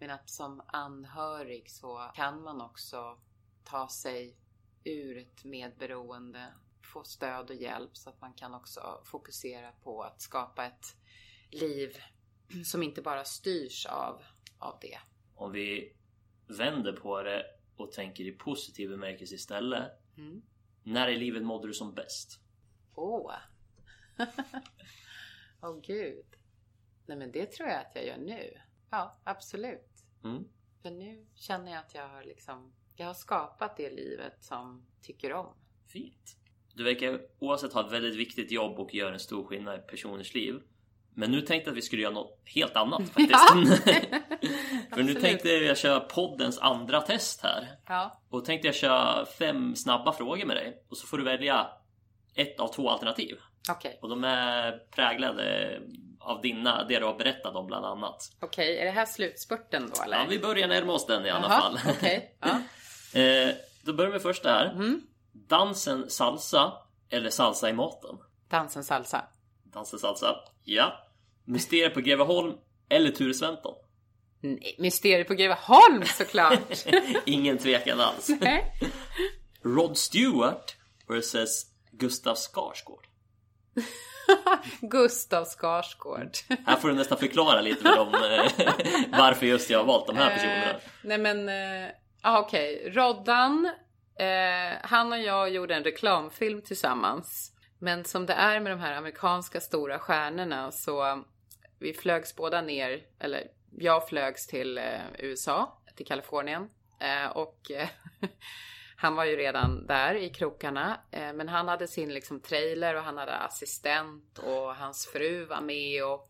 men att som anhörig så kan man också ta sig ur ett medberoende, få stöd och hjälp så att man kan också fokusera på att skapa ett liv som inte bara styrs av, av det. Om vi vänder på det och tänker i positiv bemärkelse istället. Mm. När i livet mådde du som bäst? Åh! Åh gud. Nej men det tror jag att jag gör nu. Ja, absolut. Mm. För nu känner jag att jag har liksom, jag har skapat det livet som tycker om. Fint. Du verkar oavsett ha ett väldigt viktigt jobb och gör en stor skillnad i personers liv. Men nu tänkte jag att vi skulle göra något helt annat faktiskt. För nu tänkte jag köra poddens andra test här. Ja, Och tänkte jag köra fem snabba frågor med dig. Och så får du välja ett av två alternativ. okej. Och de är präglade av dina, det du har berättat om bland annat. Okej, är det här slutspurten då eller? Ja, vi börjar närma oss den i alla Jaha, fall. Okej, ja. Eh, då börjar vi först här. Mm. Dansen salsa eller salsa i maten? Dansen salsa. Dansen salsa. Ja. Mysteriet på Greveholm eller Ture Sventon? Nej, Mysteriet på Greveholm såklart! Ingen tvekan alls. Nej. Rod Stewart versus Gustav Skarsgård. Gustav Skarsgård. Här får du nästan förklara lite för dem eh, varför just jag har valt de här personerna. Eh, nej men, eh, ah, okej. Roddan, eh, han och jag gjorde en reklamfilm tillsammans. Men som det är med de här amerikanska stora stjärnorna så vi flögs båda ner, eller jag flögs till eh, USA, till Kalifornien. Eh, och eh, han var ju redan där i krokarna. Eh, men han hade sin liksom trailer och han hade assistent och hans fru var med och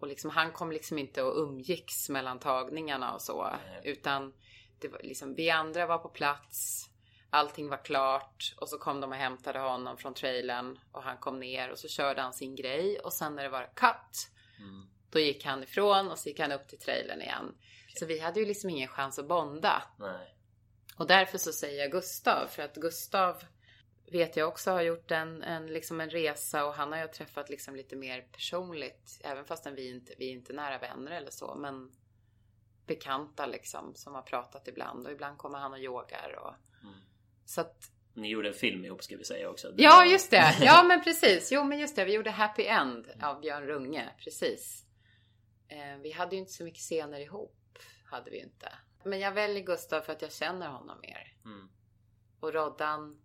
och liksom, han kom liksom inte och umgicks mellan tagningarna och så. Utan det var liksom, vi andra var på plats. Allting var klart och så kom de och hämtade honom från trailern och han kom ner och så körde han sin grej och sen när det var cut Mm. då gick han ifrån och så gick han upp till trailern igen. Så vi hade ju liksom ingen chans att bonda. Nej. Och därför så säger jag Gustav för att Gustav vet jag också har gjort en, en, liksom en resa och han har jag träffat liksom lite mer personligt. Även fastän vi inte, vi är inte nära vänner eller så. Men bekanta liksom som har pratat ibland och ibland kommer han och yogar och Mm. så att Ni gjorde en film ihop ska vi säga också. Det Ja, var- just det. Ja, men precis. Jo, men just det. Vi gjorde Happy End av Björn Runge. Precis. Eh, vi hade ju inte så mycket scener ihop. Hade vi inte. Men jag väljer Gustav för att jag känner honom mer. Mm. Och Roddan...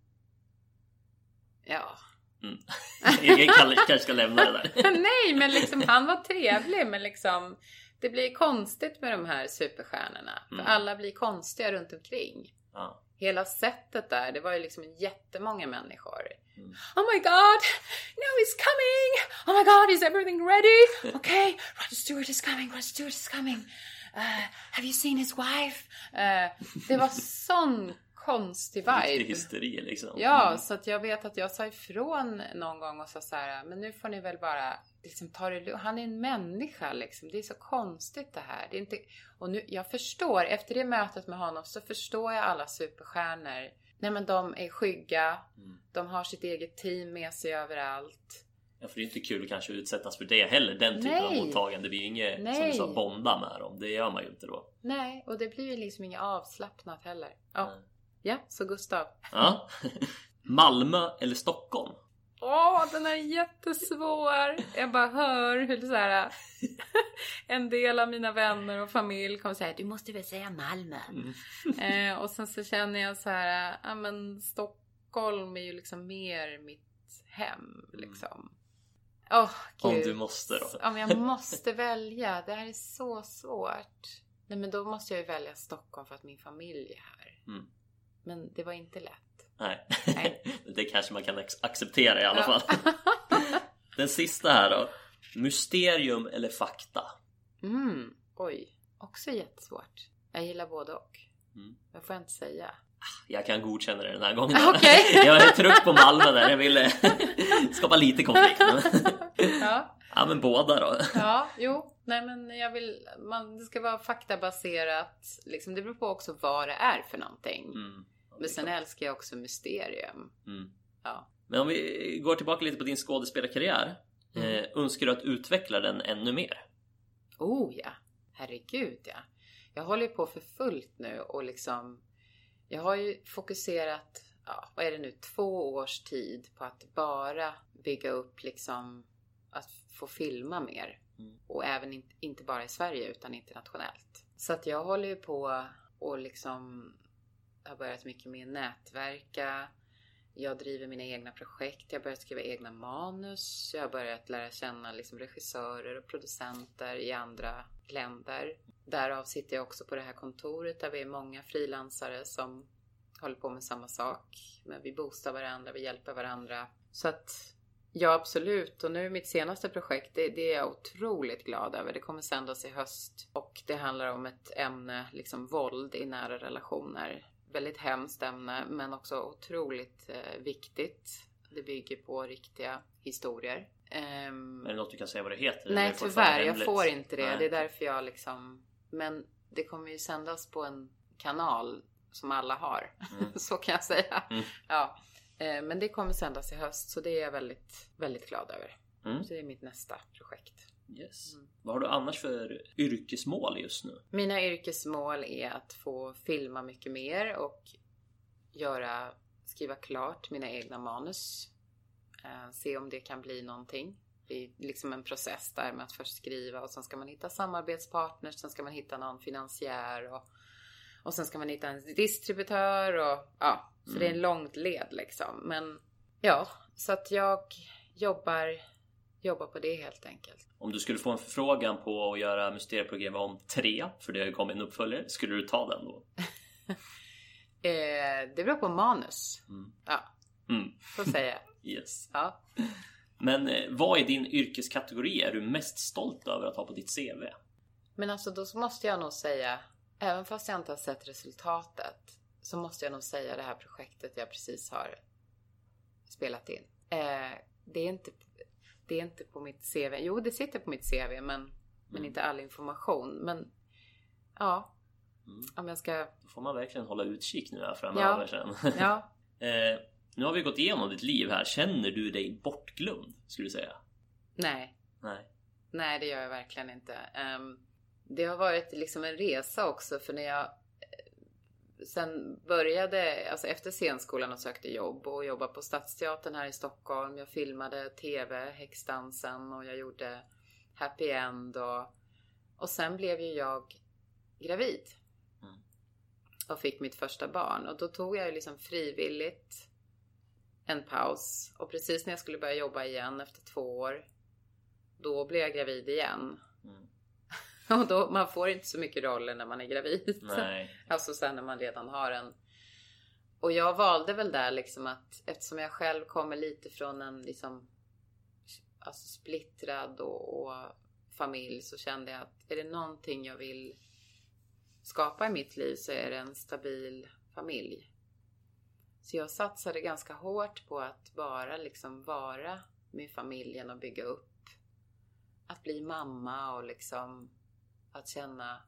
Ja. Mm. Jag kan- kanske ska lämna det där. Nej, men liksom han var trevlig. Men liksom det blir konstigt med de här superstjärnorna. För Mm. alla blir konstiga runt omkring. Ja. Hela sättet där, det var ju liksom jättemånga människor. Mm. Oh my god, now he's coming! Oh my god, is everything ready? Okay, Roger Stewart is coming, Roger Stewart is coming. Uh, have you seen his wife? Uh, det var sån konstig Riktig vibe. hysteri liksom. Ja, Mm. så att jag vet att jag sa ifrån någon gång och sa så här, men nu får ni väl bara liksom ta det lugnt. Han är en människa liksom. Det är så konstigt det här. Det är inte... Och nu, jag förstår, efter det mötet med honom så förstår jag alla superstjärnor. Nej men de är skygga, Mm. de har sitt eget team med sig överallt. Ja, för det är inte kul kanske att utsättas för det heller. Den typen av Nej. mottagande. Det blir ju inget som Nej. du sa bonda med dem. Det gör man ju inte då. Nej, och det blir ju liksom inget avslappnat heller. Ja, ja så Gustav. Ja. Malmö eller Stockholm? Åh, den är jättesvår. Jag bara hör hur så här, en del av mina vänner och familj kommer säga du måste väl säga Malmö. Eh, och sen så känner jag så här, ja men Stockholm är ju liksom mer mitt hem liksom. Om gud. du måste då. Om jag måste välja, det här är så svårt. Nej men då måste jag ju välja Stockholm för att min familj är här. Mm. Men det var inte lätt. Nej. Nej. det kanske man kan ac- acceptera i alla Ja. fall. Den sista här då. Mysterium eller fakta? Mm, oj. Också jättesvårt. Jag gillar både och. Mm. Jag får inte säga. Jag kan godkänna det den här gången. Okej. jag är trött på Malmö där. Jag ville skapa lite konflikt. Ja, Ja men båda då. ja, jo. Nej men jag vill, man, det ska vara faktabaserat. Liksom, det beror på också vad det är för någonting. Mm. Ja, Men sen klart. älskar jag också mysterium. Mm. Ja. Men om vi går tillbaka lite på din skådespelarkarriär. Mm. Eh, önskar du att utveckla den ännu mer? Oh ja, herregud ja. Jag håller på för fullt nu och liksom Jag har ju fokuserat, ja, vad är det nu, två års tid på att bara bygga upp liksom att få filma mer. Mm. Och även in, inte bara i Sverige utan internationellt. Så att jag håller ju på och liksom har börjat mycket mer nätverka. Jag driver mina egna projekt, jag har börjat skriva egna manus, jag har börjat lära känna liksom regissörer och producenter i andra länder. Därav sitter jag också på det här kontoret där vi är många frilansare som håller på med samma sak. Men vi boostar varandra, vi hjälper varandra. Så att ja, absolut. Och nu mitt senaste projekt, det, det är jag otroligt glad över. Det kommer sändas i höst och det handlar om ett ämne, liksom våld i nära relationer. Väldigt hemskt ämne, men också otroligt eh, viktigt. Det bygger på riktiga historier. Ehm, Är det något du kan säga vad det heter? Nej tyvärr, jag får inte det. Nej. Det är därför jag liksom... Men det kommer ju sändas på en kanal som alla har. Mm. så kan jag säga. Mm. Ja. Eh, Men det kommer sändas i höst så det är jag väldigt, väldigt glad över. Mm. Så det är mitt nästa projekt. Yes. Mm. Vad har du annars för yrkesmål just nu? Mina yrkesmål är att få filma mycket mer och göra, skriva klart mina egna manus. Eh, se om det kan bli någonting. Är liksom en process där med att först skriva och sen ska man hitta samarbetspartners, sen ska man hitta någon finansiär och, och sen ska man hitta en distributör och ja, så det är en långt led liksom. Men ja, så att jag jobbar, jobbar på det helt enkelt. Om du skulle få en förfrågan på att göra mysterieprogram om tre, för det har ju kommit en uppföljare, skulle du ta den då? Eh, det beror på manus. Mm. Ja, Mm. så säger jag. Yes. Ja. Men eh, vad är din yrkeskategori är du mest stolt över att ha på ditt CV? Men alltså då måste jag nog säga, även fast jag inte har sett resultatet, så måste jag nog säga det här projektet jag precis har spelat in. Eh, det, är inte, det är inte på mitt CV. Jo, det sitter på mitt CV, men, men inte all information. Men ja, Mm. om jag ska... Då får man verkligen hålla utkik nu här framöver Ja. sen. Ja, eh, nu har vi gått igenom ditt liv här. Känner du dig bortglömd? Skulle du säga? nej. Nej. Nej, det gör jag verkligen inte. Ehm, det har varit liksom en resa också för när jag eh, sen började, alltså efter scenskolan och sökte jobb och jobbade på Stadsteatern här i Stockholm. Jag filmade TV, Häxdansen och jag gjorde Happy End och, och sen blev ju jag gravid. Mm. Och fick mitt första barn och då tog jag ju liksom frivilligt en paus och precis när jag skulle börja jobba igen efter två år då blev jag gravid igen. Mm. Och då, man får inte så mycket roller när man är gravid. Nej. Alltså sen när man redan har en. Och jag valde väl där liksom att eftersom jag själv kommer lite från en liksom alltså splittrad och, och familj så kände jag att är det någonting jag vill skapa i mitt liv så är det en stabil familj. Så jag satsade ganska hårt på att bara liksom vara med familjen och bygga upp. Att bli mamma och liksom att känna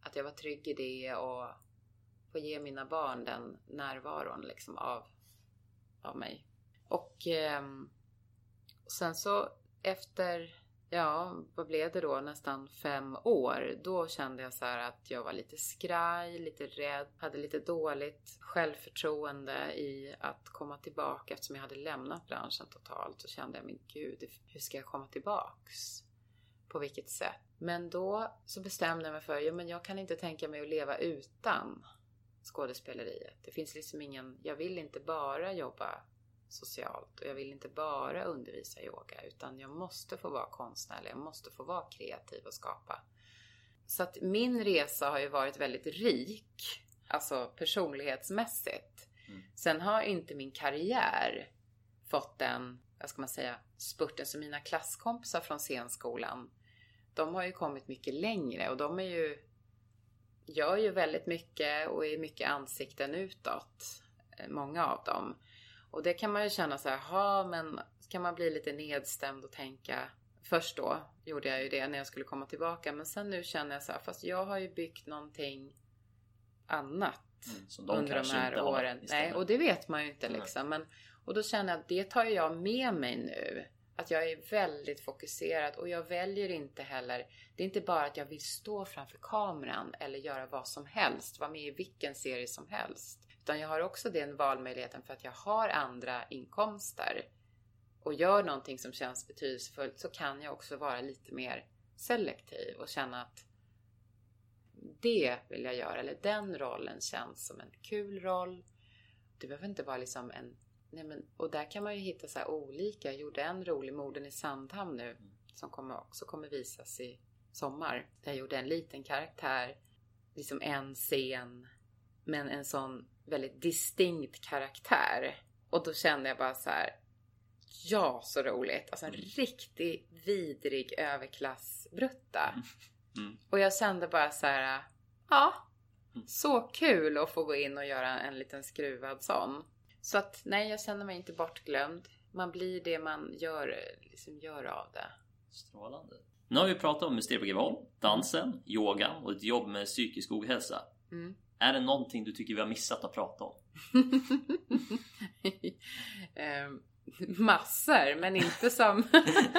att jag var trygg i det och få ge mina barn den närvaron liksom av, av mig. Och ehm, sen så efter, ja vad blev det då, nästan fem år, då kände jag så här att jag var lite skraj, lite rädd, hade lite dåligt självförtroende i att komma tillbaka eftersom jag hade lämnat branschen totalt så kände jag men gud, hur ska jag komma tillbaks? På vilket sätt? Men då så bestämde jag mig för, ja men jag kan inte tänka mig att leva utan skådespeleriet. Det finns liksom ingen, jag vill inte bara jobba socialt och jag vill inte bara undervisa yoga utan jag måste få vara konstnärlig, jag måste få vara kreativ och skapa. Så att min resa har ju varit väldigt rik, alltså personlighetsmässigt. Sen har inte min karriär fått den, vad ska man säga, spurten som mina klasskompisar från scenskolan. De har ju kommit mycket längre och de är ju, gör ju väldigt mycket och är mycket ansikten utåt. eh, Många av dem. Och det kan man ju känna så här, ha men kan man bli lite nedstämd och tänka Först då gjorde jag ju det när jag skulle komma tillbaka men sen nu känner jag så här, fast jag har ju byggt någonting annat Mm, de under de här åren. Nej, och det vet man ju inte liksom. Men, och då känner jag att det tar jag med mig nu. Att jag är väldigt fokuserad och jag väljer inte heller. Det är inte bara att jag vill stå framför kameran eller göra vad som helst, vara med i vilken serie som helst. Utan jag har också den valmöjligheten för att jag har andra inkomster och gör någonting som känns betydelsefullt så kan jag också vara lite mer selektiv och känna att det vill jag göra eller den rollen känns som en kul roll. Det behöver inte vara liksom en... Nej men, och där kan man ju hitta så olika. Jag gjorde en rolig Morden i Sandhamn nu som kommer också kommer visas i sommar. Där jag gjorde en liten karaktär, liksom en scen, men en sån väldigt distinkt karaktär. Och då kände jag bara så här. Ja, så roligt. Alltså en riktig vidrig överklassbrutta. Mm. Och jag kände bara så här. Ja, så kul att få gå in och göra en liten skruvad sån. Så att nej, jag känner mig inte bortglömd. Man blir det man gör, liksom gör av det. Strålande. Nu har vi pratat om Mysteriet på Greveholm, dansen, yogan och ett jobb med psykisk ohälsa. Mm. Är det någonting du tycker vi har missat att prata om? Ehm, massor, men inte som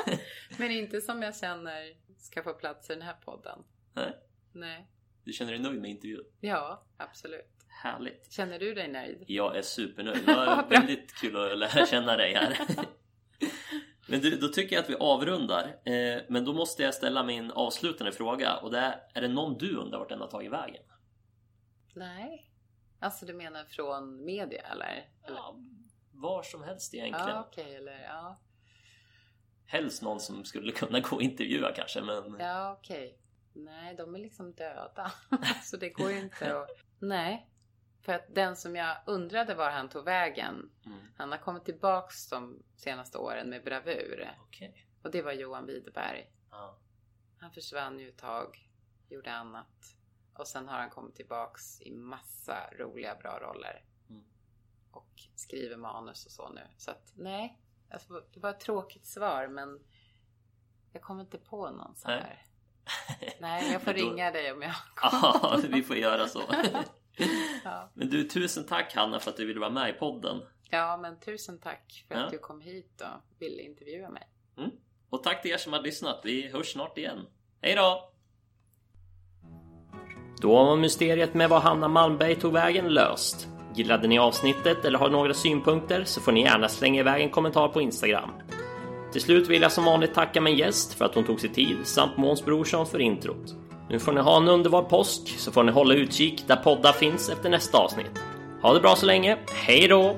men inte som jag känner ska få plats i den här podden. Nej. Nej. Du känner dig nöjd med intervjun? Ja, absolut. Härligt. Känner du dig nöjd? Jag är supernöjd. Det var väldigt kul att lära känna dig här. Men du, då tycker jag att vi avrundar. Eh, Men då måste jag ställa min avslutande fråga och det är, är det någon du undrar vart den har tagit vägen? Nej. Alltså du menar från media eller? Ja, var som helst egentligen. Ja, okej, eller ja. Helst någon som skulle kunna gå och intervjua kanske men Ja, okej. Nej, de är liksom döda. Så det går ju inte att... Nej. För att den som jag undrade var han tog vägen, Mm. han har kommit tillbaks de senaste åren med bravur. okej. Och det var Johan Widerberg. Ja. Han försvann ju ett tag, gjorde annat. Och sen har han kommit tillbaks i massa roliga bra roller. Mm. Och skriver manus och så nu. Så att nej, alltså, det var ett tråkigt svar men jag kommer inte på någon så Nej. här. Nej, jag får då- ringa dig om jag Ja, vi får göra så. Ja. Men du, tusen tack Hanna för att du ville vara med i podden. Ja, men tusen tack för Ja. att du kom hit och ville intervjua mig. Och tack till er som har lyssnat. Vi hörs snart igen. Hej då! Då var mysteriet med var Hanna Malmberg tog vägen löst. Gillade ni avsnittet eller har några synpunkter så får ni gärna slänga iväg en kommentar på Instagram. Till slut vill jag som vanligt tacka min gäst för att hon tog sig tid samt Måns Brorsson för introt. Nu får ni ha en underbar påsk så får ni hålla utkik där poddar finns efter nästa avsnitt. Ha det bra så länge, hej då!